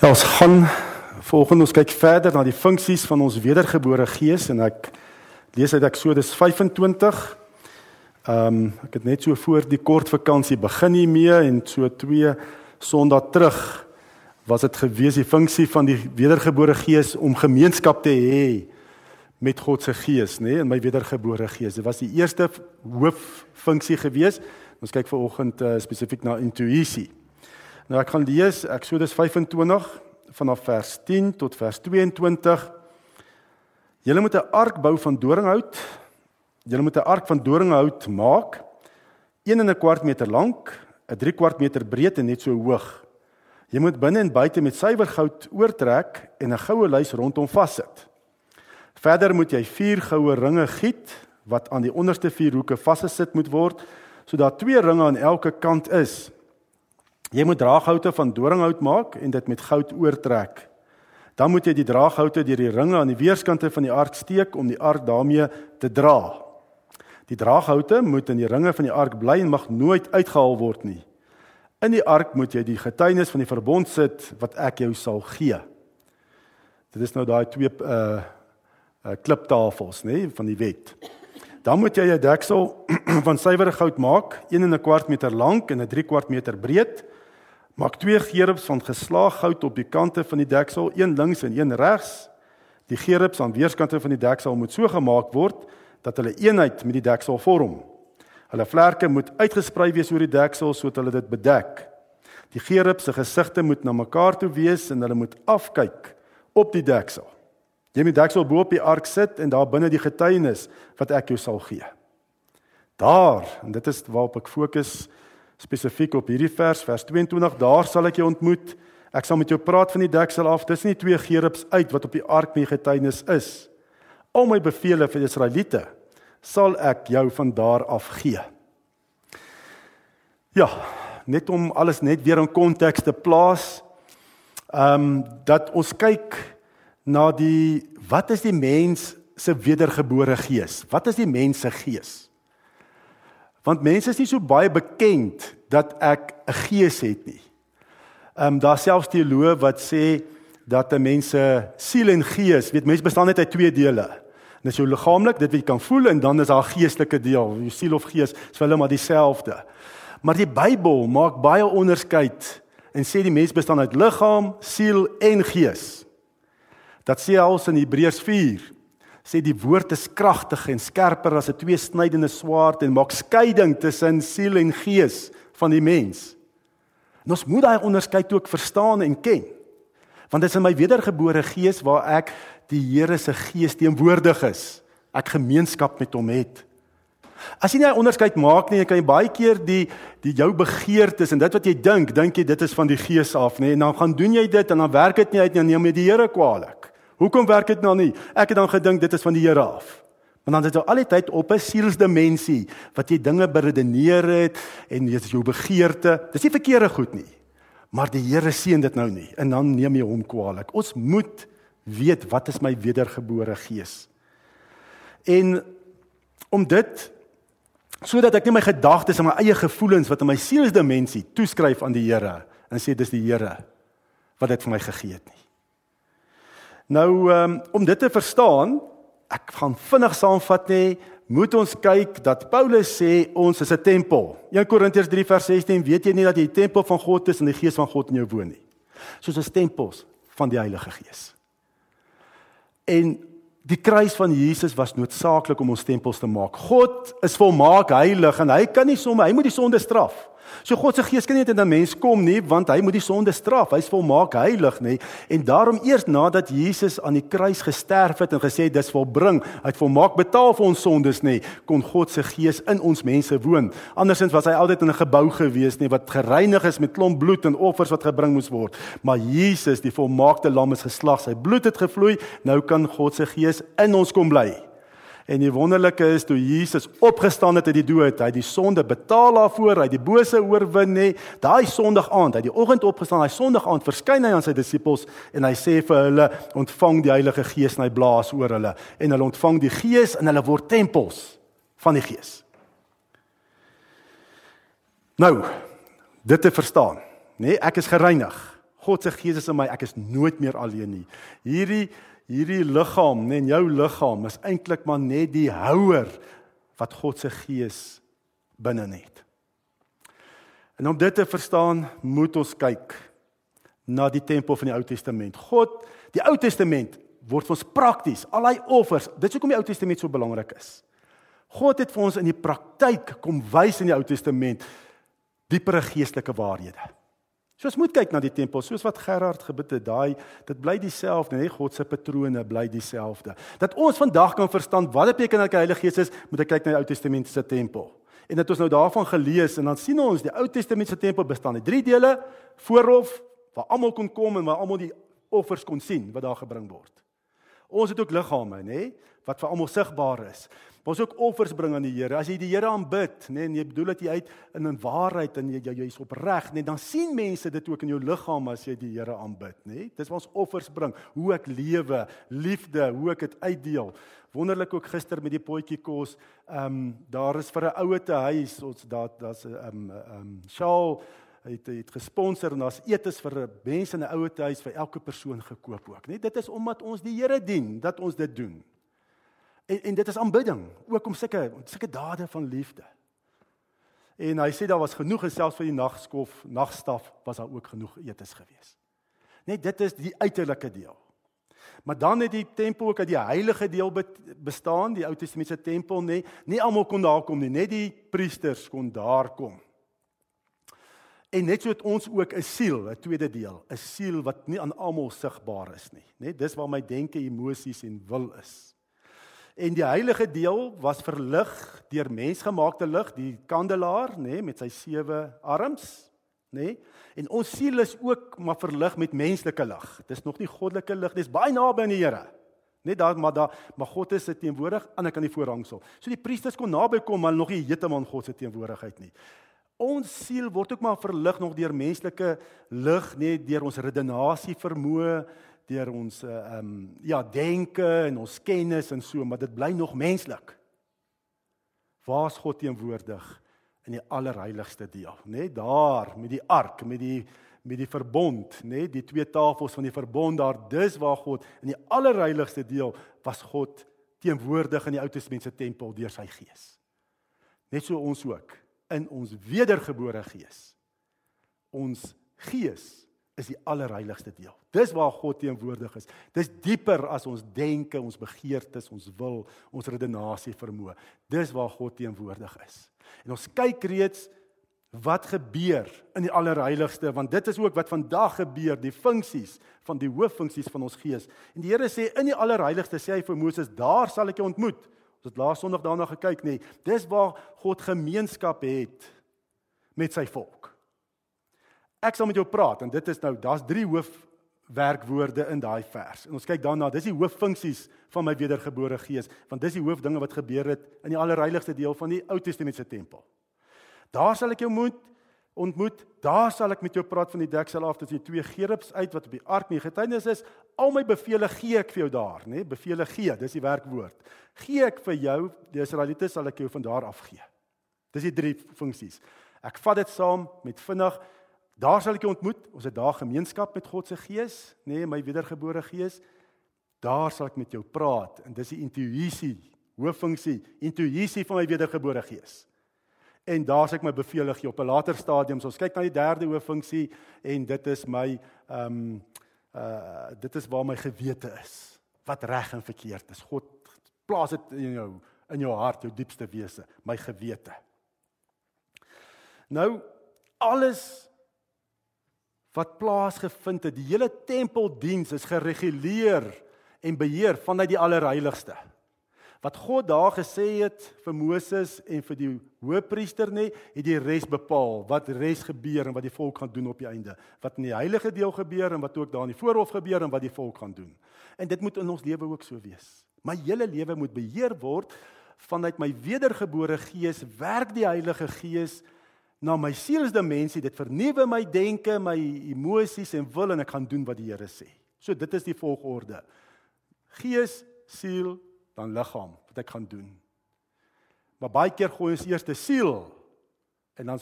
Ja, ons gaan volgens ons kyk verder na die funksies van ons wedergebore gees en ek lees uit Eksodus 25. Ehm um, ek het net so voor die kort vakansie begin hiermee en so twee Sondae terug was dit gewees die funksie van die wedergebore gees om gemeenskap te hê met God se gees, nê, nee, in my wedergebore gees. Dit was die eerste hooffunksie gewees. Ons kyk vanoggend uh, spesifiek na intuïsie. Nou ek gaan lees Eksodus 25 vanaf vers 10 tot vers 22. Julle moet 'n ark bou van doringhout. Julle moet 'n ark van doringhout maak, 1 en 'n kwart meter lank, 'n 3 kwart meter breed en net so hoog. Jy moet binne en buite met suiwer goud oortrek en 'n goue lys rondom vassit. Verder moet jy vier goue ringe giet wat aan die onderste vier hoeke vasgesit moet word sodat twee ringe aan elke kant is. Jy moet draaghoute van doringhout maak en dit met goud oortrek. Dan moet jy die draaghoute deur die ringe aan die weerskante van die ark steek om die ark daarmee te dra. Die draaghoute moet in die ringe van die ark bly en mag nooit uitgehaal word nie. In die ark moet jy die getuienis van die verbond sit wat ek jou sal gee. Dit is nou daai twee uh uh kliptafels, nê, nee, van die wet. Dan moet jy 'n deksel van suiwer goud maak, 1 en 'n kwart meter lank en 'n 3 kwart meter breed Maak twee gerubs van geslaag goud op die kante van die deksel, een links en een regs. Die gerubs aan weerskante van die deksel moet so gemaak word dat hulle eenheid met die deksel vorm. Hulle vlerke moet uitgesprei wees oor die deksel sodat hulle dit bedek. Die gerubs se gesigte moet na mekaar toe wees en hulle moet afkyk op die deksel. Jy moet die deksel bo op die ark sit en daar binne die getuienis wat ek jou sal gee. Daar, en dit is waarop ek fokus, spesifiek op hierdie vers vers 22 daar sal ek jou ontmoet. Ek sal met jou praat van die deksel af. Dis nie twee gerubs uit wat op die ark mee getuienis is. Al my beveel vir die Israeliete sal ek jou van daar af gee. Ja net om alles net weer in konteks te plaas ehm um, dat ons kyk na die wat is die mens se wedergebore gees? Wat is die mens se gees Want mense is nie so baie bekend dat ek 'n gees het nie. Ehm um, daar selfs teoloë wat sê dat 'n mens se siel en gees, weet mense bestaan net uit twee dele. En dis jou liggaamlik, dit wat jy kan voel en dan is daar 'n geestelike deel, jou siel of gees, is hulle maar dieselfde. Maar die Bybel maak baie onderskeid en sê die mens bestaan uit liggaam, siel en gees. Dat sê als in Hebreërs 4 sê die woord is kragtig en skerper as 'n tweesnydende swaard en maak skeiding tussen siel en gees van die mens. En ons moet daai onderskeid ook verstaan en ken. Want dit is in my wedergebore gees waar ek die Here se gees teenwoordig is. Ek gemeenskap met hom het. As jy nie 'n onderskeid maak nie, kan jy baie keer die die jou begeertes en dit wat jy dink, dink jy dit is van die gees af, nê? En dan gaan doen jy dit en dan werk dit nie uit nie, neem jy die Here kwaadlik. Hoekom werk dit nou nie? Ek het dan gedink dit is van die Here af. Want dan is dit al die tyd op 'n sielsdimensie wat jy dinge beredeneer het en jy is jou begeerte. Dis nie verkeerde goed nie. Maar die Here sien dit nou nie en dan neem jy hom kwaadlik. Ons moet weet wat is my wedergebore gees. En om dit sodat ek nie my gedagtes en my eie gevoelens wat in my sielsdimensie toeskryf aan die Here en sê dis die Here wat dit vir my gegee het nie. Nou um, om dit te verstaan, ek gaan vinnig saamvat nê, moet ons kyk dat Paulus sê ons is 'n tempel. 1 Korintiërs 3 vers 16, weet jy nie dat jy die tempel van God is en die Gees van God in jou woon nie? Soos 'n tempels van die Heilige Gees. En die kruis van Jesus was noodsaaklik om ons tempels te maak. God is volmaak heilig en hy kan nie sommer, hy moet die sonde straf. So God se gees kan nie net in 'n mens kom nie, want hy moet die sonde straf. Hy's volmaak heilig, nê? En daarom eers nadat Jesus aan die kruis gesterf het en gesê dis volbring, hy het volmaak betaal vir ons sondes, nê, kon God se gees in ons mense woon. Andersins was hy altyd in 'n gebou gewees, nê, wat gereinig is met klomp bloed en offers wat gebring moes word. Maar Jesus, die volmaakte lam is geslag, sy bloed het gevloei, nou kan God se gees in ons kom bly. En die wonderlike is toe Jesus opgestaan het uit die dood, hy het die sonde betaal daarvoor, hy het die bose oorwin nê. Daai Sondag aand, hy het die oggend opgestaan, hy Sondag aand verskyn hy aan sy disippels en hy sê vir hulle, ontvang die Heilige Gees en hy blaas oor hulle en hulle ontvang die Gees en hulle word tempels van die Gees. Nou, dit te verstaan, nê, ek is gereinig. God se gees is in my, ek is nooit meer alleen nie. Hierdie hierdie liggaam, nê, nee, jou liggaam is eintlik maar net die houer wat God se gees binne het. En om dit te verstaan, moet ons kyk na die tempel van die Ou Testament. God, die Ou Testament word vir ons prakties, al hy offers. Dit is hoekom die Ou Testament so belangrik is. God het vir ons in die praktyk kom wys in die Ou Testament diepere geestelike waarhede. So ons moet kyk na die tempel, soos wat Gerard gebid het, daai dit bly dieselfde, nee, God se patrone bly dieselfde. Dat ons vandag kan verstaan wat beteken dat die Heilige Gees is, moet ek kyk na die Ou Testament se tempel. En dit ons nou daarvan gelees en dan sien ons die Ou Testamentiese tempel bestaan uit drie dele: voorhof waar almal kon kom en waar almal die offers kon sien wat daar gebring word. Ons het ook liggame, nê, wat vir almal sigbaar is. Maar ons ook offers bring aan die Here. As jy die Here aanbid, nê, en jy bedoel dat jy uit in 'n waarheid en jy jy's opreg, nê, dan sien mense dit ook in jou liggaam as jy die Here aanbid, nê. Dis waar ons offers bring, hoe ek lewe, liefde, hoe ek dit uitdeel. Wonderlik ook gister met die potjie kos. Ehm um, daar is vir 'n ouete huis, ons daar daar's 'n ehm ehm Shaal het het gesponsor en daar's etes vir mense in 'n ouete huis vir elke persoon gekoop ook, né? Dit is omdat ons die Here dien dat ons dit doen. En en dit is aanbidding, ook om sulke sulke dade van liefde. En hy sê daar was genoeg en selfs vir die nagskof, nagstaf was daar ook genoeg etes gewees. Net dit is die uiterlike deel. Maar dan het die tempel ook uit die heilige deel bestaan, die Ou Testamentiese tempel nê. Nie, nie almal kon daar kom nie, net die priesters kon daar kom. En net so het ons ook 'n siel, 'n tweede deel, 'n siel wat nie aan almal sigbaar is nie, nê. Dis waar my denke, emosies en wil is. En die heilige deel was verlig deur mensgemaakte lig, die kandelaar, nê, met sy sewe arms, nê? En ons siel is ook maar verlig met menslike lig. Dis nog nie goddelike lig, dis baie naby aan die Here. Net daar maar daar maar God is teenwoordig aan die kant die voorhangsel. So die priesters kon naby kom, maar nog nie heeltemal God se teenwoordigheid nie. Ons siel word ook maar verlig nog deur menslike lig, nie deur ons redenasie vermoë, deur ons uh, ehm um, ja, denke en ons kennis en so, maar dit bly nog menslik. Waar's God teenwoordig? in die allerheiligste deel, nê? Nee, daar met die ark, met die met die verbond, nê? Nee, die twee tafels van die verbond daar, dis waar God in die allerheiligste deel was God teenwoordig in die Ou Testamentiese tempel deur sy gees. Net so ons ook in ons wedergebore gees. Ons gees is die allerheiligste deel. Dis waar God teenwoordig is. Dis dieper as ons denke, ons begeertes, ons wil, ons redenasie vermoë. Dis waar God teenwoordig is. En ons kyk reeds wat gebeur in die allerheiligste want dit is ook wat vandag gebeur die funksies van die hooffunksies van ons gees. En die Here sê in die allerheiligste sê hy vir Moses daar sal ek jou ontmoet. Ons het laas Sondag daarna gekyk nê. Nee, dis waar God gemeenskap het met sy volk. Ek sal met jou praat en dit is nou daar's drie hoofwerkwoorde in daai vers. En ons kyk daarna, dis die hooffunksies van my wedergebore gees, want dis die hoofdinge wat gebeur het in die allerheiligste deel van die Ou Testamentiese tempel. Daar sal ek jou moet ontmoet. Daar sal ek met jou praat van die deksel af dat jy twee gerubs uit wat op die ark nie getuienis is. Al my beveel gee ek vir jou daar, nê? Beveel gee, dis die werkwoord. Gee ek vir jou, die Israeliete sal ek jou van daar af gee. Dis die drie funksies. Ek vat dit saam met vinnig. Daar sal ek jou ontmoet. Ons het daar gemeenskap met God se gees, nê, my wedergebore gees. Daar sal ek met jou praat en dis die intuïsie, hooffunksie, intuïsie van my wedergebore gees. En daar sê ek my beveel gee op 'n later stadium. Ons kyk na die derde hooffunksie en dit is my ehm um, uh dit is waar my gewete is. Wat reg en verkeerd is. God plaas dit in jou in jou hart, jou diepste wese, my gewete. Nou alles wat plaasgevind het, die hele tempeldiens is gereguleer en beheer vanuit die allerheiligste. Wat God daar gesê het vir Moses en vir die hoëpriester nê, het die res bepaal wat res gebeur en wat die volk gaan doen op die einde. Wat in die heilige deel gebeur en wat ook daar in die voorhof gebeur en wat die volk gaan doen. En dit moet in ons lewe ook so wees. My hele lewe moet beheer word vanuit my wedergebore gees, werk die Heilige Gees na my sielsdimensie, dit vernuwe my denke, my emosies en wil en ek gaan doen wat die Here sê. So dit is die volgorde gees, siel, dan liggaam wat ek gaan doen. Maar baie keer gooi ons eers die siel En dan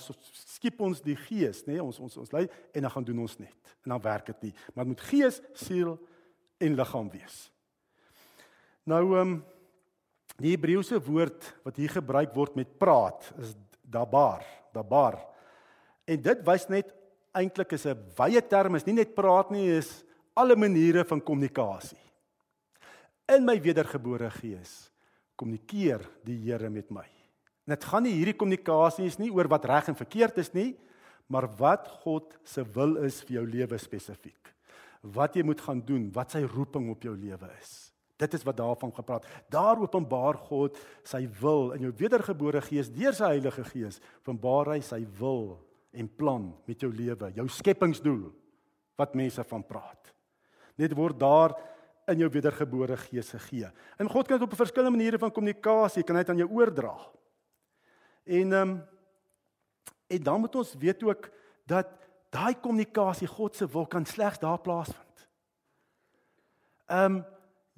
skiep ons die gees, nê? Nee, ons ons ons lei en dan gaan doen ons net. En dan werk dit nie. Maar dit moet gees, siel en liggaam wees. Nou ehm um, die Hebreëse woord wat hier gebruik word met praat is dabar, dabar. En dit wys net eintlik is 'n wye term, is nie net praat nie, is alle maniere van kommunikasie. In my wedergebore gees kommunikeer die Here met my. En dit gaan nie hierdie kommunikasie is nie oor wat reg en verkeerd is nie, maar wat God se wil is vir jou lewe spesifiek. Wat jy moet gaan doen, wat sy roeping op jou lewe is. Dit is wat daarvan gepraat. Daar openbaar God sy wil in jou wedergebore gees deur sy Heilige Gees. Openbaar hy sy wil en plan met jou lewe, jou skepingsdoel wat mense van praat. Net word daar in jou wedergebore gees gegee. En God kan dit op verskillende maniere van kommunikasie kan hy dit aan jou oordra. En ehm um, en dan moet ons weet ook dat daai kommunikasie God se wil kan slegs daar plaasvind. Ehm um,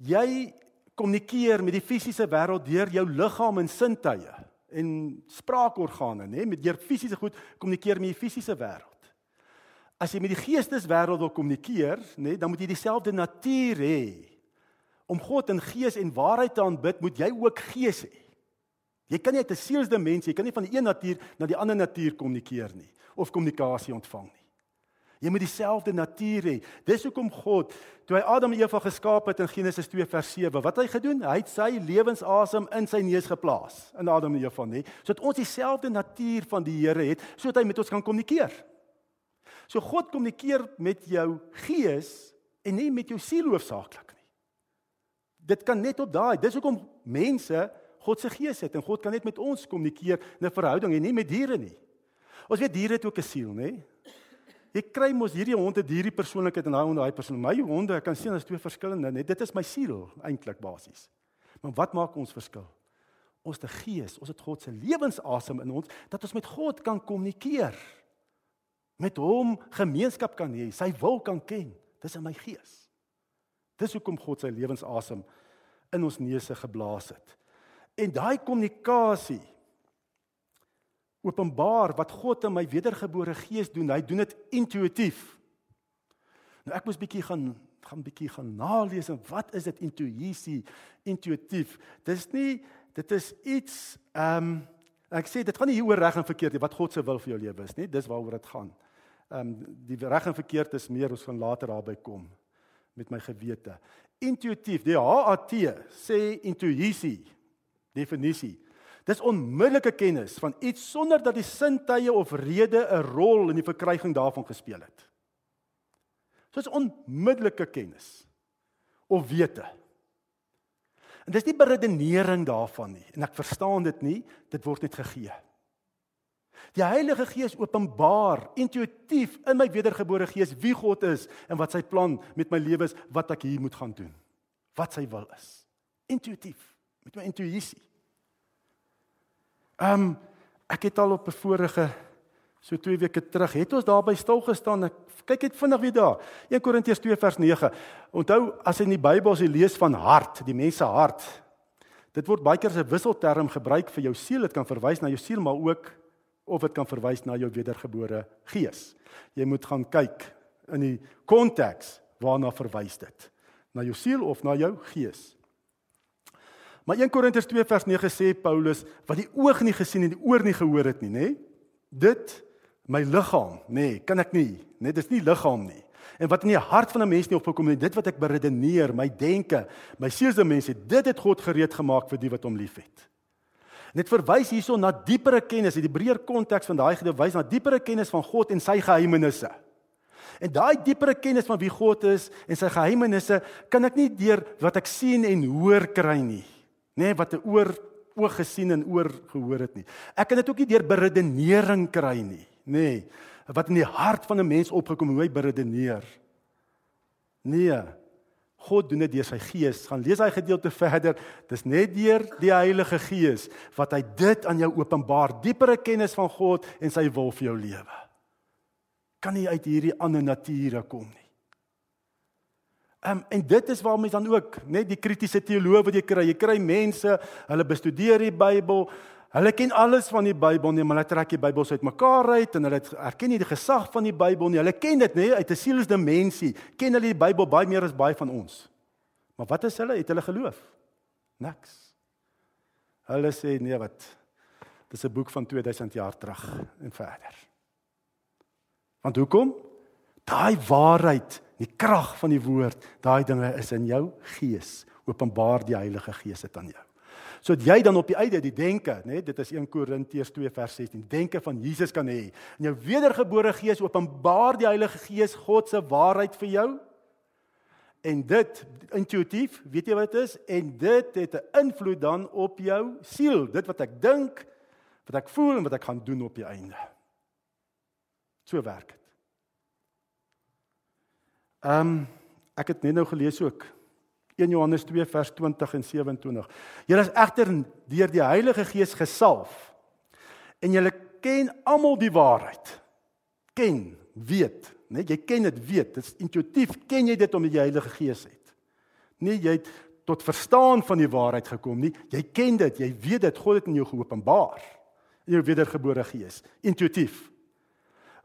jy kommunikeer met die fisiese wêreld deur jou liggaam en sintuie en spraakorgane, nê, met deur fisiese goed kommunikeer met die fisiese wêreld. As jy met die geesteswêreld wil kommunikeer, nê, dan moet jy dieselfde natuur hê. Om God in gees en waarheid te aanbid, moet jy ook gees hê. Jy kan nie uit 'n sielsdimens, jy kan nie van die een natuur na die ander natuur kommunikeer nie of kommunikasie ontvang nie. Jy moet dieselfde natuur hê. Dis hoekom God, toe hy Adam en Eva geskaap het in Genesis 2 vers 7, wat hy gedoen? Hy het sy lewensasem in sy neus geplaas in Adam en Eva, nê? Sodat ons dieselfde natuur van die Here het, sodat hy met ons kan kommunikeer. So God kommunikeer met jou gees en nie met jou siel hoofsaaklik nie. Dit kan net op daai. Dis hoekom mense God se gees het en God kan net met ons kommunikeer in 'n verhouding en nie met diere nie. Ons weet diere het ook 'n siel, nê? Jy kry mos hierdie hond het hierdie persoonlikheid en daai hond daai persoon. My honde, ek kan sien as twee verskillende, net dit is my siel eintlik basies. Maar wat maak ons verskil? Ons te gees, ons het God se lewensasem in ons dat ons met God kan kommunikeer. Met hom gemeenskap kan hê, sy wil kan ken. Dis in my gees. Dis hoekom God sy lewensasem in ons neuse geblaas het. En daai kommunikasie openbaar wat God in my wedergebore gees doen. Hy doen dit intuïtief. Nou ek moes bietjie gaan gaan bietjie gaan nalees en wat is dit intuïsie, intuïtief? Dis nie dit is iets ehm um, ek sê dit gaan nie hier oor reg en verkeerd nie, wat God se wil vir jou lewe is nie. Dis waaroor dit gaan. Ehm um, die reg en verkeerd is meer ons gaan later daarby kom met my gewete. Intuïtief, die HAT sê intuïsie definisie. Dis onmiddellike kennis van iets sonder dat die sintuie of rede 'n rol in die verkryging daarvan gespeel het. So dis onmiddellike kennis of wete. En dis nie beredenering daarvan nie en ek verstaan dit nie, dit word net gegee. Die Heilige Gees openbaar intuïtief in my wedergebore gees wie God is en wat sy plan met my lewe is, wat ek hier moet gaan doen. Wat sy wil is. Intuïtief met my intuïsie. Ehm um, ek het al op 'n vorige so 2 weke terug het ons daarby stil gestaan. Ek kyk net vinnig weer daar. 1 Korintiërs 2 vers 9. Onthou as in die Bybel as jy lees van hart, die mens se hart. Dit word baie keer as 'n wisselterm gebruik vir jou siel. Dit kan verwys na jou siel, maar ook of dit kan verwys na jou wedergebore gees. Jy moet gaan kyk in die konteks waarna verwys dit. Na jou siel of na jou gees. Maar 1 Korintiërs 2 vers 9 sê Paulus wat die oog nie gesien en die oor nie gehoor het nie, nê? Dit my liggaam, nê, kan ek nie, nê, dis nie liggaam nie. En wat in die hart van 'n mens nie opgekom het, dit wat ek beredeneer, my denke, my sielse mense, dit het God gereed gemaak vir die wat hom liefhet. Net verwys hierso na diepere kennis, die breër konteks van daai gedeelte wys na diepere kennis van God en sy geheimenisse. En daai diepere kennis van wie God is en sy geheimenisse kan ek nie deur wat ek sien en hoor kry nie nê nee, wat 'n oor oog gesien en oor gehoor het nie. Ek kan dit ook nie deur beredenering kry nie, nê. Nee, wat in die hart van 'n mens opgekom hoe hy beredeneer. Nee. God doen dit deur sy gees. Gaan lees hy gedeelte verder. Dis net deur die Heilige Gees wat hy dit aan jou openbaar, diepere kennis van God en sy wil vir jou lewe. Kan nie uit hierdie ander nature kom nie. Um, en dit is waarom jy dan ook net die kritiese teoloë wat jy kry. Jy kry mense, hulle bestudeer die Bybel, Hulle ken alles van die Bybel nie, maar hulle trek die Bybel uit mekaar uit en hulle erken nie die gesag van die Bybel nie. Hulle ken dit nê uit 'n sielsdimensie. Ken hulle die Bybel baie meer as baie van ons. Maar wat is hulle? Het hulle geloof? Niks. Hulle sê nee wat. Dis 'n boek van 2000 jaar terug en verder. Want hoekom? Daai waarheid, die krag van die woord, daai dinge is in jou gees. Openbaar die Heilige Gees dit aan jou sodat jy dan op die einde die denke, nê, nee, dit is 1 Korintiërs 2 vers 16, denke van Jesus kan hê. In jou wedergebore gees openbaar die Heilige Gees God se waarheid vir jou. En dit intuïtief, weet jy wat dit is? En dit het 'n invloed dan op jou siel, dit wat ek dink, wat ek voel en wat ek gaan doen op die einde. So werk dit. Ehm um, ek het net nou gelees ook 1 Johannes 2 vers 20 en 27. Julle is egter deur die Heilige Gees gesalf en julle ken almal die waarheid. Ken, weet, né? Jy ken dit, weet. Dit is intuïtief ken jy dit omdat jy Heilige Gees het. Nee, jy het tot verstaan van die waarheid gekom nie. Jy ken dit, jy weet dit, God het in jou geopenbaar. In jou wedergebore gees, intuïtief.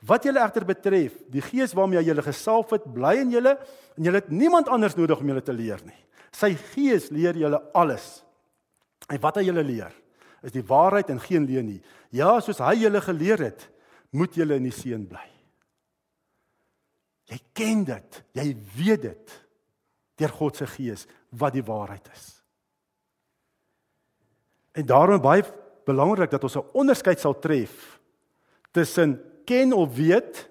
Wat julle egter betref, die gees waarmee hy julle gesalf het, bly in julle en julle het niemand anders nodig om julle te leer nie. Sy gees leer julle alles. En wat hy julle leer, is die waarheid en geen leuen nie. Ja, soos hy julle geleer het, moet julle in die seën bly. Jy ken dit, jy weet dit deur God se gees wat die waarheid is. En daarom baie belangrik dat ons 'n onderskeid sal tref tussen ken of weet,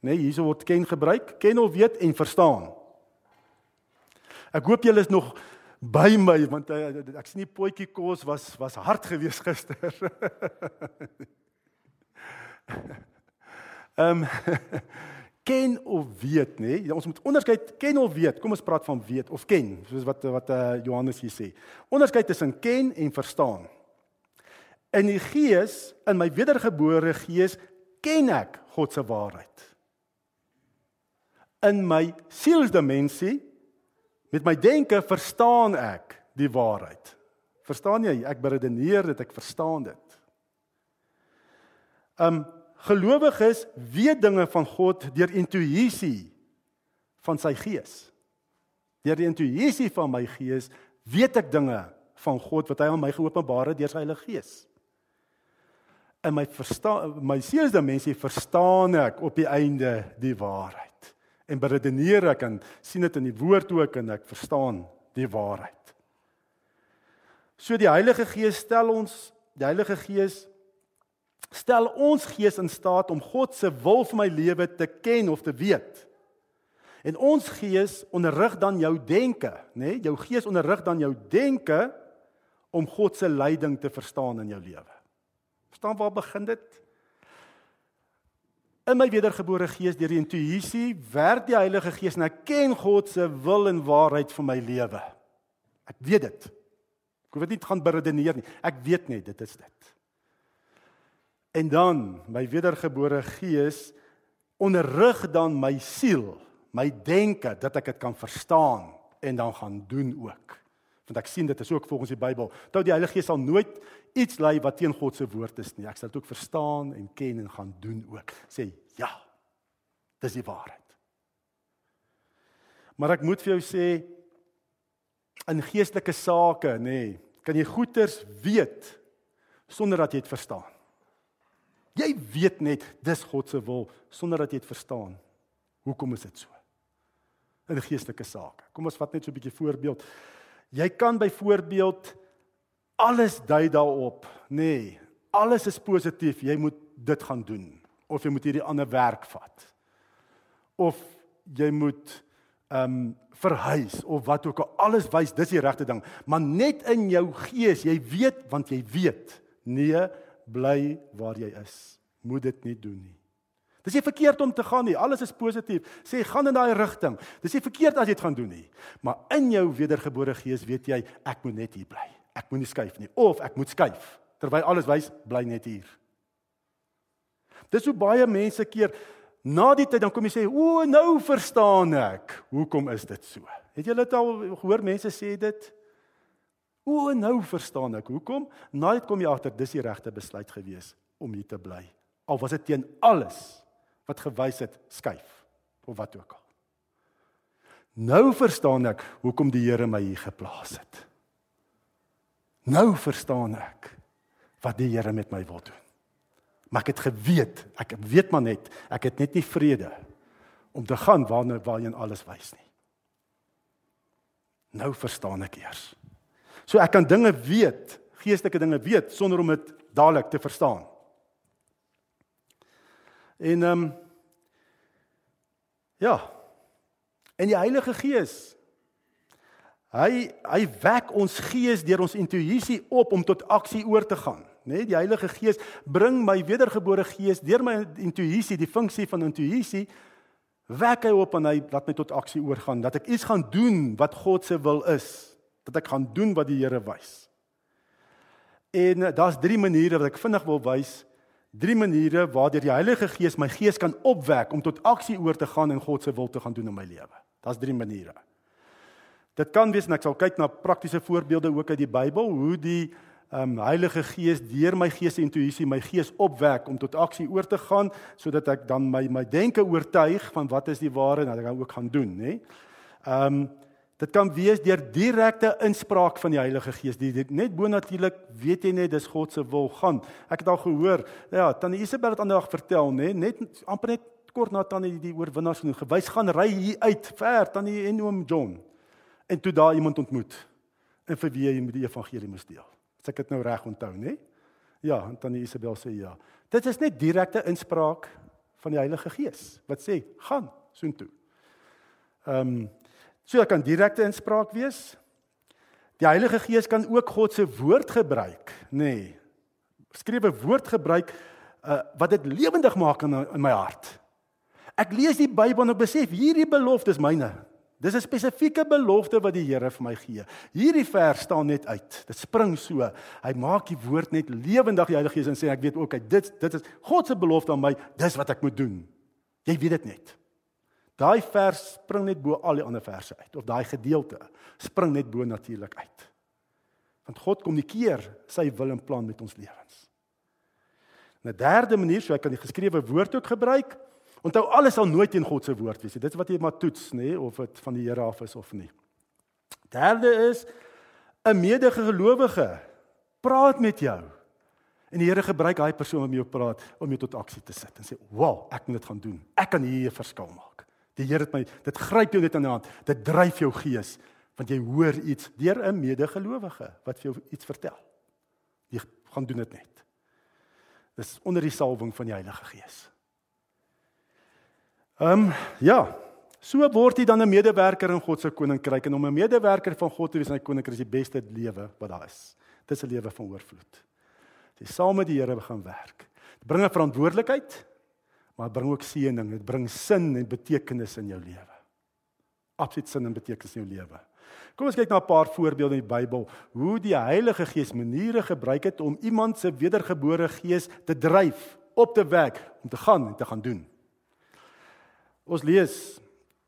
nê, nee, hierso word ken gebruik, ken of weet en verstaan. Ek hoop julle is nog by my want uh, ek sien die potjie kos was was hard geweest gister. Ehm um, ken of weet nê? Nee? Ons moet onderskei ken of weet. Kom ons praat van weet of ken, soos wat wat uh, Johannes hier sê. Onderskei tussen ken en verstaan. In die gees, in my wedergebore gees, ken ek God se waarheid. In my sielsdimensie met my denke verstaan ek die waarheid. Verstaan jy? Ek beredeneer dit, ek verstaan dit. Um gelowiges weet dinge van God deur intuïsie van sy gees. Deur die intuïsie van my gees weet ek dinge van God wat hy aan my geopenbaar het deur sy Heilige Gees in my verstaan my sielsdimensie verstaan ek op die einde die waarheid en beredeneer ek en sien dit in die woord ook en ek verstaan die waarheid. So die Heilige Gees stel ons die Heilige Gees stel ons gees in staat om God se wil vir my lewe te ken of te weet. En ons gees onderrig dan jou denke, nê? Nee? Jou gees onderrig dan jou denke om God se leiding te verstaan in jou lewe. Verstaan waar begin dit? In my wedergebore gees deur die intuïsie werk die Heilige Gees en ek ken God se wil en waarheid vir my lewe. Ek weet dit. Ek hoef dit nie gaan beredeneer nie. Ek weet net dit is dit. En dan my wedergebore gees onderrig dan my siel, my denke dat ek dit kan verstaan en dan gaan doen ook. Want ek sien dit is ook volgens die Bybel. Onthou die Heilige Gees sal nooit iets lei wat teen God se woord is nie. Ek sal dit ook verstaan en ken en gaan doen ook. Sê ja. Dis die waarheid. Maar ek moet vir jou sê in geestelike sake, nê, nee, kan jy goeters weet sonder dat jy dit verstaan. Jy weet net dis God se wil sonder dat jy dit verstaan. Hoekom is dit so? In geestelike sake. Kom ons vat net so 'n bietjie voorbeeld. Jy kan byvoorbeeld alles dui daarop, nê. Nee, alles is positief. Jy moet dit gaan doen of jy moet hierdie ander werk vat. Of jy moet ehm um, verhuis of wat ook al alles wys dis die regte ding, maar net in jou gees, jy weet want jy weet, nee, bly waar jy is. Moet dit nie doen nie. Dis nie verkeerd om te gaan nie. Alles is positief. Sê gaan in daai rigting. Dis nie verkeerd as jy dit gaan doen nie. Maar in jou wedergebore gees weet jy ek moet net hier bly ek moenie skuif nie of ek moet skuif terwyl alles wys bly net hier. Dis hoe baie mense keer na die tyd dan kom jy sê o nou verstaan ek hoekom is dit so. Het julle dit al gehoor mense sê dit O, nou verstaan ek hoekom. Naait kom jy agter dis die regte besluit gewees om hier te bly. Al was dit teen alles wat gewys het skuif of wat ook al. Nou verstaan ek hoekom die Here my hier geplaas het. Nou verstaan ek wat die Here met my wil doen. Maar ek het geweet, ek weet maar net, ek het net nie vrede om te gaan waarna waarheen alles wys nie. Nou verstaan ek eers. So ek kan dinge weet, geestelike dinge weet sonder om dit dadelik te verstaan. En ehm um, ja. En die Heilige Gees hy hy wek ons gees deur ons intuïsie op om tot aksie oor te gaan, né? Nee, die Heilige Gees bring my wedergebore gees deur my intuïsie, die funksie van intuïsie wek hy op en hy laat my tot aksie oorgaan dat ek iets gaan doen wat God se wil is dat ek gaan doen wat die Here wys. En eh, daar's drie maniere wat ek vinnig wil wys. Drie maniere waardeur die Heilige Gees my gees kan opwek om tot aksie oor te gaan en God se wil te gaan doen in my lewe. Daar's drie maniere. Dit kan wees en ek sal kyk na praktiese voorbeelde ook uit die Bybel hoe die um Heilige Gees deur my gees intuïsie my gees opwek om tot aksie oor te gaan sodat ek dan my my denke oortuig van wat is die ware en dat ek ook gaan doen, nê? Um Dit kan wees deur direkte inspraak van die Heilige Gees. Die, die net bonatuurlik weet jy net dis God se wil gaan. Ek het al gehoor, ja, tannie Isabel het aandag vertel, nê, net amper net kort na tannie die oorwinnaars genoem. Gewys gaan ry hier uit ver tannie en oom John. En toe daar iemand ontmoet en vir wie jy met die evangelie moes deel. As ek dit nou reg onthou, nê? Ja, en tannie Isabel sê ja. Dit is net direkte inspraak van die Heilige Gees wat sê gaan soontoe. Ehm um, So dit kan direkte inspraak wees. Die Heilige Gees kan ook God se woord gebruik, nê. Nee, skrywe woord gebruik uh, wat dit lewendig maak in, in my hart. Ek lees die Bybel en ek besef hierdie belofte is myne. Dis 'n spesifieke belofte wat die Here vir my gee. Hierdie vers staan net uit. Dit spring so. Hy maak die woord net lewendig die Heilige Gees en sê ek weet ook hy dit dit is God se belofte aan my. Dis wat ek moet doen. Jy weet dit net. Daai vers spring net bo al die ander verse uit of daai gedeelte spring net bo natuurlik uit. Want God kommunikeer sy wil en plan met ons lewens. 'n Derde manier, so ek kan die geskrewe woord ook gebruik. Onthou alles sal nooit teen God se woord wees nie. Dit is wat jy maar toets, nê, of dit van die Here af is of nie. Derde is 'n medegelowige praat met jou. En die Here gebruik daai persoon om jou praat om jou tot aksie te sit en sê, "Wow, ek moet dit gaan doen. Ek kan hier 'n verskil maak." Die Here het my dit gryp jou net aan die hand. Dit dryf jou gees want jy hoor iets deur 'n medegelowige wat vir jou iets vertel. Jy gaan doen dit net. Dis onder die salwing van die Heilige Gees. Ehm um, ja, so word jy dan 'n medewerker in God se koninkryk en om 'n medewerker van God te wees in sy koninkryk is die beste lewe wat daar is. Dis 'n lewe van oorvloed. Jy saam met die Here gaan werk. Dit bring 'n verantwoordelikheid maar bring ook seëning, dit bring sin en betekenis in jou lewe. Absoluut sin en betekenis in jou lewe. Kom ons kyk na 'n paar voorbeelde in die Bybel hoe die Heilige Gees maniere gebruik het om iemand se wedergebore gees te dryf, op te wek om te gaan en te gaan doen. Ons lees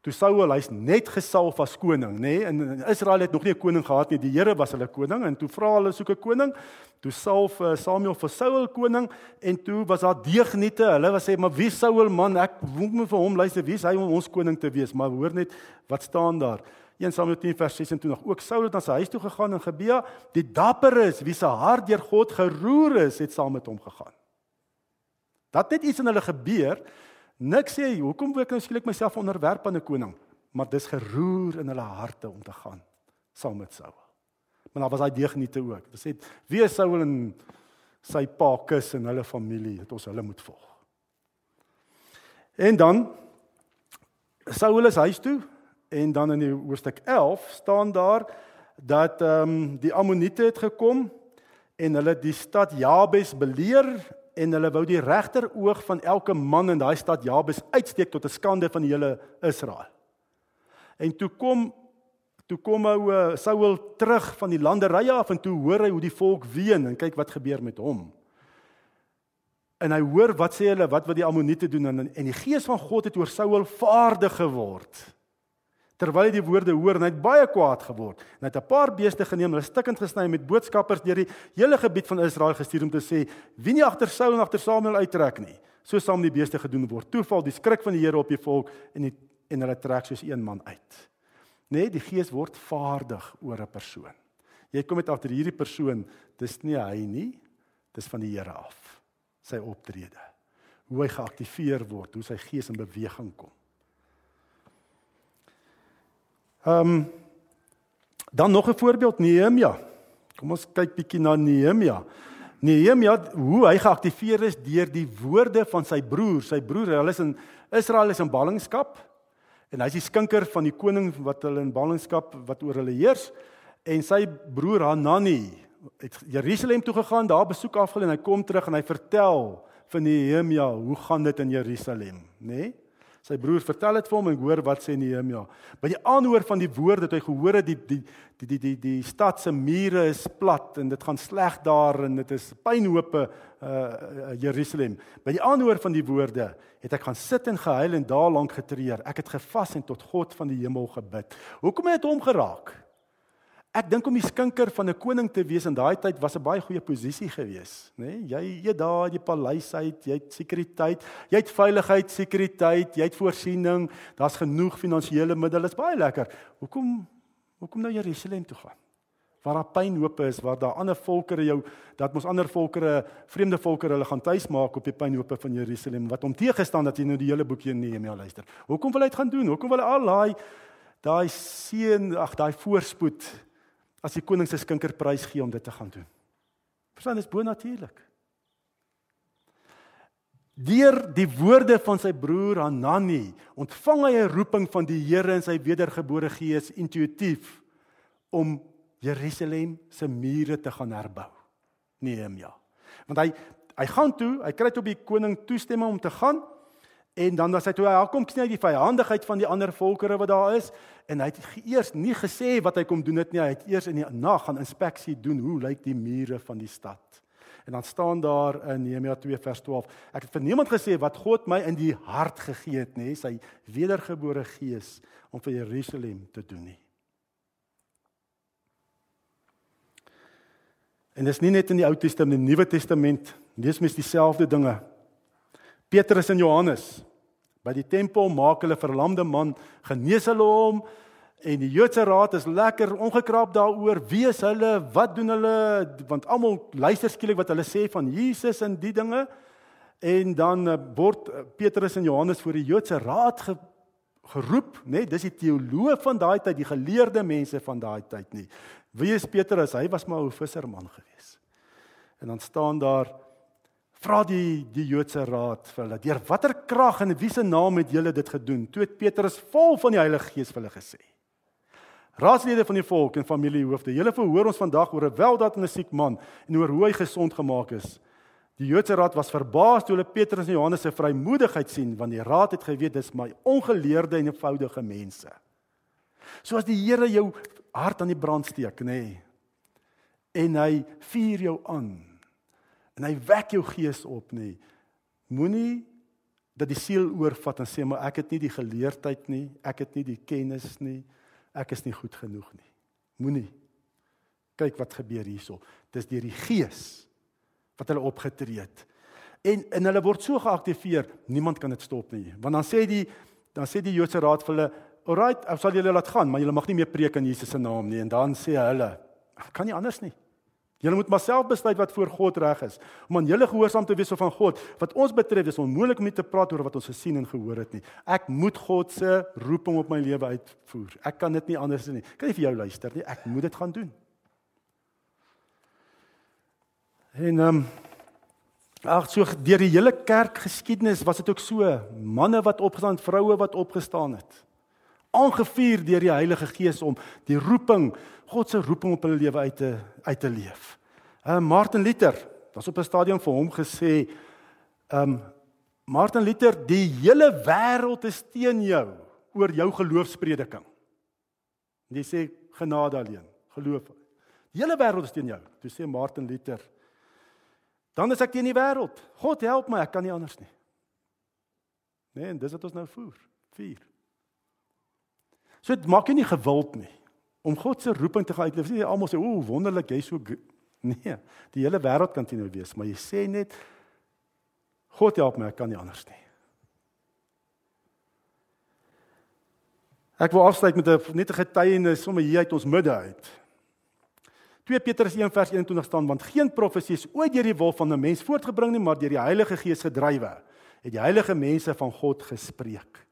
Toe Saul hy's net gesalf as koning, nê? Nee? En Israel het nog nie 'n koning gehad nie. Die Here was hulle koning en toe vra hulle soek 'n koning. Toe salf uh, Samuel vir Saul koning en toe was daar deegniete. Hulle was sê, "Maar wie Saul man? Ek moet vir hom luister. Wie is hy om ons koning te wees?" Maar hoor net wat staan daar. 1 Samuel 10 vers 26. Ook Saul het na sy huis toe gegaan en Gebea, die dapper is, wie se hart deur God geroer is, het saam met hom gegaan. Dat net iets in hulle gebeur Nik sê hoekom wil ek nou skielik myself onderwerp aan 'n koning? Maar dis geroer in hulle harte om te gaan saam met Saul. Maar daar was daai deegniete ook. Dit sê wie Saul en sy pa kus en hulle familie het ons hulle moet volg. En dan Saul is huis toe en dan in die hoofstuk 11 staan daar dat ehm um, die Ammoniete het gekom en hulle die stad Jabes beleer en hulle wou die regter oog van elke man in daai stad Jabes uitsteek tot 'n skande van die hele Israel. En toe kom toe kom ou uh, Saul terug van die landerye af en toe hoor hy hoe die volk ween en kyk wat gebeur met hom. En hy hoor wat sê hulle wat wat die Ammoniete doen en en die gees van God het oor Saul vaardig geword. Terwyl hy die woorde hoor en hy het baie kwaad geword. En hy het 'n paar beeste geneem, hulle stukkend gesny met boodskappers deur die hele gebied van Israel gestuur om te sê: "Wie nie agter Saul en agter Samuel uittrek nie, so sal die beeste gedoen word. Toeval die skrik van die Here op die volk en die, en hulle trek soos een man uit." Nee, die Gees word vaardig oor 'n persoon. Jy kom met agter hierdie persoon, dis nie hy nie, dis van die Here af. Sy optrede. Hoe hy geaktiveer word, hoe sy gees in beweging kom. Ehm um, dan nog 'n voorbeeld Nehemia. Kom ons kyk bietjie na Nehemia. Nehemia hoe hy geaktiveer is deur die woorde van sy broer. Sy broer, hulle is in Israel is in ballingskap en hy's die skinker van die koning wat hulle in ballingskap wat oor hulle heers en sy broer Hanani het Jerusalem toe gegaan, daar besoek afgelê en hy kom terug en hy vertel vir Nehemia hoe gaan dit in Jerusalem, nê? Nee? Sy broer vertel dit vir hom en hoor wat sê Nehemia. By die aanhoor van die woorde het hy gehoor dat die die die die die die stad se mure is plat en dit gaan sleg daar en dit is pynhope uh Jerusalem. By die aanhoor van die woorde het ek gaan sit en gehuil en daar lank getreur. Ek het gevas en tot God van die hemel gebid. Hoekom het hom geraak? Ek dink om die skinker van 'n koning te wees in daai tyd was 'n baie goeie posisie gewees, nê? Nee? Jy jy daar die paleis uit, jy het sekuriteit, jy het veiligheid, sekuriteit, jy het voorsiening, daar's genoeg finansiële middele, is baie lekker. Hoekom hoekom nou Jerusalem toe gaan? Waar daar pynhope is, waar daar ander volkere jou dat mos ander volkere, vreemde volkere hulle gaan tuis maak op die pynhope van Jerusalem wat hom teëgestaan dat jy nou die hele boekie Nehemia luister. Hoekom wil hy dit gaan doen? Hoekom wil hy al daai daai seën, ag daai voorspoed as die koning se skinker prys gee om dit te gaan doen. Verstaan, dis bo natuurlik. Deur die woorde van sy broer Hanani ontvang hy 'n roeping van die Here in sy wedergebore gees intuïtief om Jerusalem se mure te gaan herbou. Nehemia. Want hy hy gaan toe, hy kry toe by die koning toestemming om te gaan En dan as hy toe hy kom kry die vyandigheid van die ander volkere wat daar is en hy het eers nie gesê wat hy kom doen dit nie hy het eers in die nag gaan inspeksie doen hoe lyk die mure van die stad. En dan staan daar in Nehemia 2 vers 12 ek het vir niemand gesê wat God my in die hart gegee het nê sy wedergebore gees om vir Jerusalem te doen nie. En dis nie net in die Ou Testament, in die Nuwe Testament, lees mens dieselfde dinge. Petrus en Johannes By die tempel maak hulle verlamde man, genees hulle hom en die Joodse raad is lekker ongekraap daaroor wie is hulle, wat doen hulle, want almal luister skielik wat hulle sê van Jesus en die dinge. En dan eh, word eh, Petrus en Johannes voor die Joodse raad ge, geroep, nê? Nee, dis die teoloë van daai tyd, die geleerde mense van daai tyd nie. Wie is Petrus? Hy was maar 'n visserman gewees. En dan staan daar Vra die die Joodse raad vir hulle: "Deur watter krag en wie se naam het julle dit gedoen?" Toe het Petrus vol van die Heilige Gees vir hulle gesê: "Raadslede van die volk en familiehoofde, julle verhoor ons vandag oor 'n weldaad en 'n siek man en oor hoe hy gesond gemaak is." Die Joodse raad was verbaas toe hulle Petrus en Johannes se vrymoedigheid sien, want die raad het geweet dis my ongeleerde en eenvoudige mense. Soos die Here jou hart aan die brand steek, nê? Nee, en hy vuur jou aan en hy wek jou gees op nê. Moenie dat die siel oorvat en sê maar ek het nie die geleerdheid nie, ek het nie die kennis nie, ek is nie goed genoeg nie. Moenie. Kyk wat gebeur hierso. Dis deur die gees wat hulle opgetree het. En en hulle word so geaktiveer, niemand kan dit stop nie. Want dan sê die dan sê die Joodse raad vir hulle, "Alright, ek sal julle laat gaan, maar julle mag nie meer preek in Jesus se naam nie." En dan sê hulle, "Kan nie anders nie." Julle moet maar self besluit wat voor God reg is. Om aan julle gehoorsaam te wees of van God. Wat ons betref is onmoontlik om nie te praat oor wat ons gesien en gehoor het nie. Ek moet God se roeping op my lewe uitvoer. Ek kan dit nie anders doen nie. Kan nie vir jou luister nie. Ek moet dit gaan doen. En ehm um, ag so deur die hele kerk geskiedenis was dit ook so. Manne wat opgestaan, vroue wat opgestaan het. Aangevuur deur die Heilige Gees om die roeping God se roeping op hulle lewe uit te uit te leef. Uh Martin Luther, daar's op 'n stadium vir hom gesê, um Martin Luther, die hele wêreld is teen jou oor jou geloofsprediking. Jy sê genade alleen, geloof. Die hele wêreld is teen jou. Toe sê Martin Luther, dan is ek teen die wêreld. God help my, ek kan nie anders nie. Nee, en dis wat ons nou voer. 4. So dit maak jy nie gewild nie om God se roeping te gaan uitleef. Nie almal sê o, wonderlik, jy's so nee. Die hele wêreld kan dit nou wees, maar jy sê net God help my, ek kan nie anders nie. Ek wil afsluit met 'n net 'n getuienis sommer hier uit ons midde uit. 2 Petrus 1 vers 21 staan want geen profesie is ooit deur die wil van 'n mens voortgebring nie, maar deur die Heilige Gees gedrywe. Het die heilige mense van God gespreek.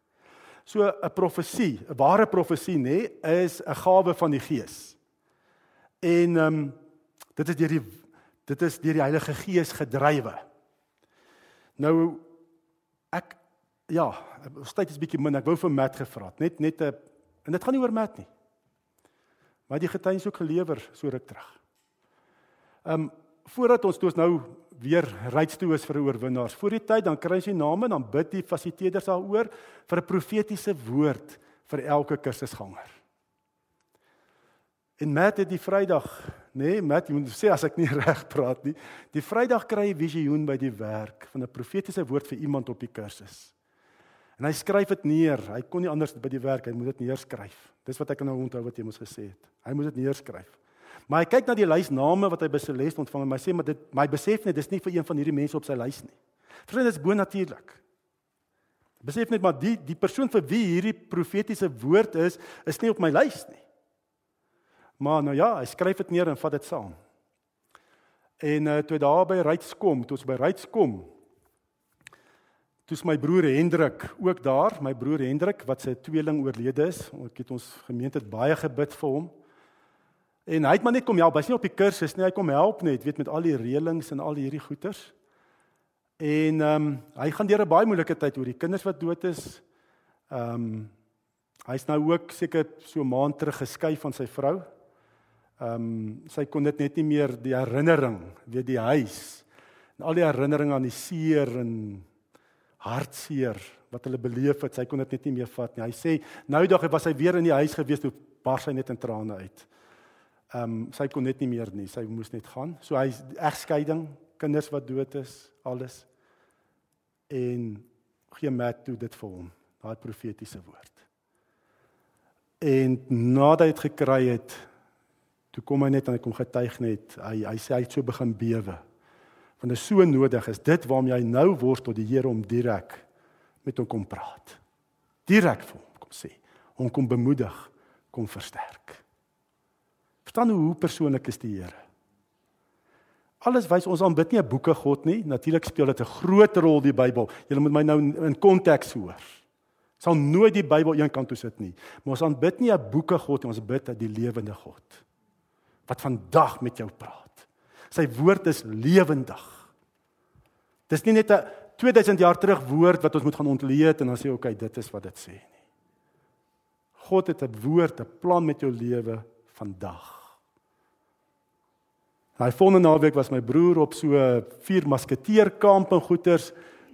So 'n profesie, 'n ware profesie nê, is 'n gawe van die Gees. En ehm um, dit is deur die dit is deur die Heilige Gees gedrywe. Nou ek ja, ons tyd is bietjie min. Ek wou vir Matt gevra het, net net 'n en dit gaan nie oor Matt nie. Maar die getuienis ook gelewer so ruk terug. Ehm um, voordat ons toe ons nou weer ryds toe is vir oorwinnaars. Voor die tyd dan kry ons die name en dan bid die fasiliteerders daaroor vir 'n profetiese woord vir elke kursusganger. En Matt het die Vrydag, nê, nee, Matt, jy moet sê as ek nie reg praat nie, die Vrydag kry hy visioen by die werk van 'n profetiese woord vir iemand op die kursus. En hy skryf dit neer. Hy kon nie anders by die werk, hy moet dit neerskryf. Dis wat ek nou onthou wat jy mos gesê het. Hy moet dit neerskryf. Maar hy kyk na die lys name wat hy by les ontvang en hy sê maar dit my besef net dis nie vir een van hierdie mense op sy lys nie. Vriende, dit is bonatuurlik. Besef net maar die die persoon vir wie hierdie profetiese woord is, is nie op my lys nie. Maar nou ja, hy skryf dit neer en vat dit saam. En uh, toe daar by Ryds kom, toe ons by Ryds kom, Toe's my broer Hendrik ook daar, my broer Hendrik wat sy tweeling oorlede is. Ek het ons gemeente het baie gebid vir hom. En hy het maar net kom help. Hy's nie op die kursus nie, hy kom help net, weet met al die reëlings en al hierdie goeters. En ehm um, hy gaan deur 'n baie moeilike tyd oor die kinders wat dood is. Ehm um, hy's nou ook seker so maand terug geskei van sy vrou. Ehm um, sy kon dit net nie meer die herinnering, weet die huis en al die herinneringe aan die seer en hartseer wat hulle beleef het. Sy kon dit net nie meer vat nie. Hy sê nou dag was hy weer in die huis gewees toe bars hy net in trane uit. Ehm um, sy kon net nie meer nie. Sy moes net gaan. So hy egskeiding, kinders wat dood is, alles. En gee Matt toe dit vir hom, daai profetiese woord. En nadat hy dit gekry het, toe kom hy net en hy kom getuig net. Hy hy sê hy het so begin bewe want dit is so nodig is dit waarom jy nou worstel die Here om direk met hom kom praat. Direk vir hom kom sê, hom kom bemoedig, kom versterk. Verstaan hoe persoonlik is die Here? Alles wys ons aanbid nie 'n boeke God nie. Natuurlik speel dit 'n groot rol die Bybel. Jy moet my nou in konteks hoor. Sal nooit die Bybel eenkant toe sit nie. Maar ons aanbid nie 'n boeke God nie, ons bid dat die lewende God wat vandag met jou praat. Sy woord is lewendig. Dis nie net 'n 2000 jaar terug woord wat ons moet gaan ontleed en dan sê okay, dit is wat dit sê nie. God het 'n woord, 'n plan met jou lewe vandag. Hy volgende naweek was my broer op so vier masketeerkamp in Goeters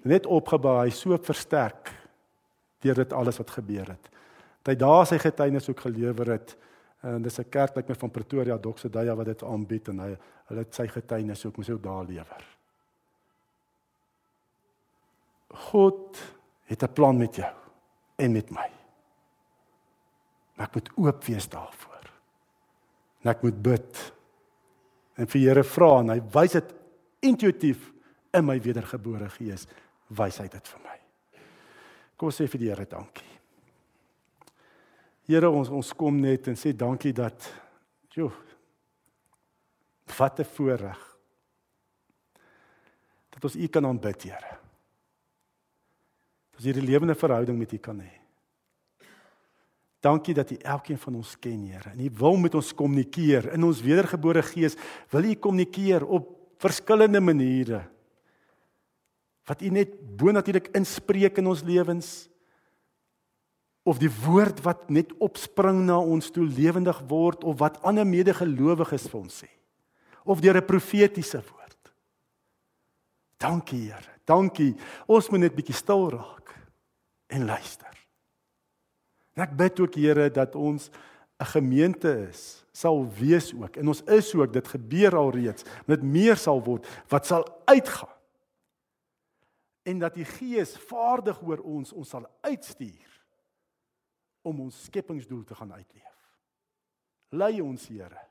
net opgebou, hy so versterk deur dit alles wat gebeur het. Hy daar sy getuienis ook gelewer het. En dis 'n kerk like my van Pretoria Doxedaya wat dit aanbied en hy hulle sy getuienis ook moet ook daar lewer. God het 'n plan met jou en met my. Maar ek moet oop wees daarvoor. En ek moet bid. En vir Here vra en hy wys dit intuïtief in my wedergebore gees, wys hy dit vir my. Kom sê vir die Here dankie. Here ons ons kom net en sê dankie dat jo wat 'n voorreg dat ons U kan aanbid, Here. Dat ons hierdie lewende verhouding met U kan hê. Dankie dat U elkeen van ons ken, Here. En U wil met ons kommunikeer in ons wedergebore gees. Wil U kommunikeer op verskillende maniere. Wat U net bonatuurlik inspreek in ons lewens of die woord wat net opspring na ons toe lewendig word of wat ander medegelowiges vir ons sê of deur 'n profetiese woord. Dankie Here. Dankie. Ons moet net bietjie stil raak en luister. En ek bid ook Here dat ons 'n gemeente is, sal wees ook en ons is ook dit gebeur al reeds, met meer sal word wat sal uitgaan. En dat die Gees vaardig oor ons ons sal uitstuur om ons skepingsdoel te gaan uitleef. Lei ons Here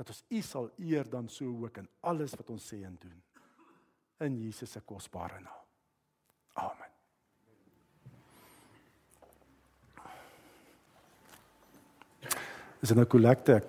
dat ons U sal eer dan so ook in alles wat ons sê en doen. In Jesus se kosbare naam. Amen. Is 'n kollekte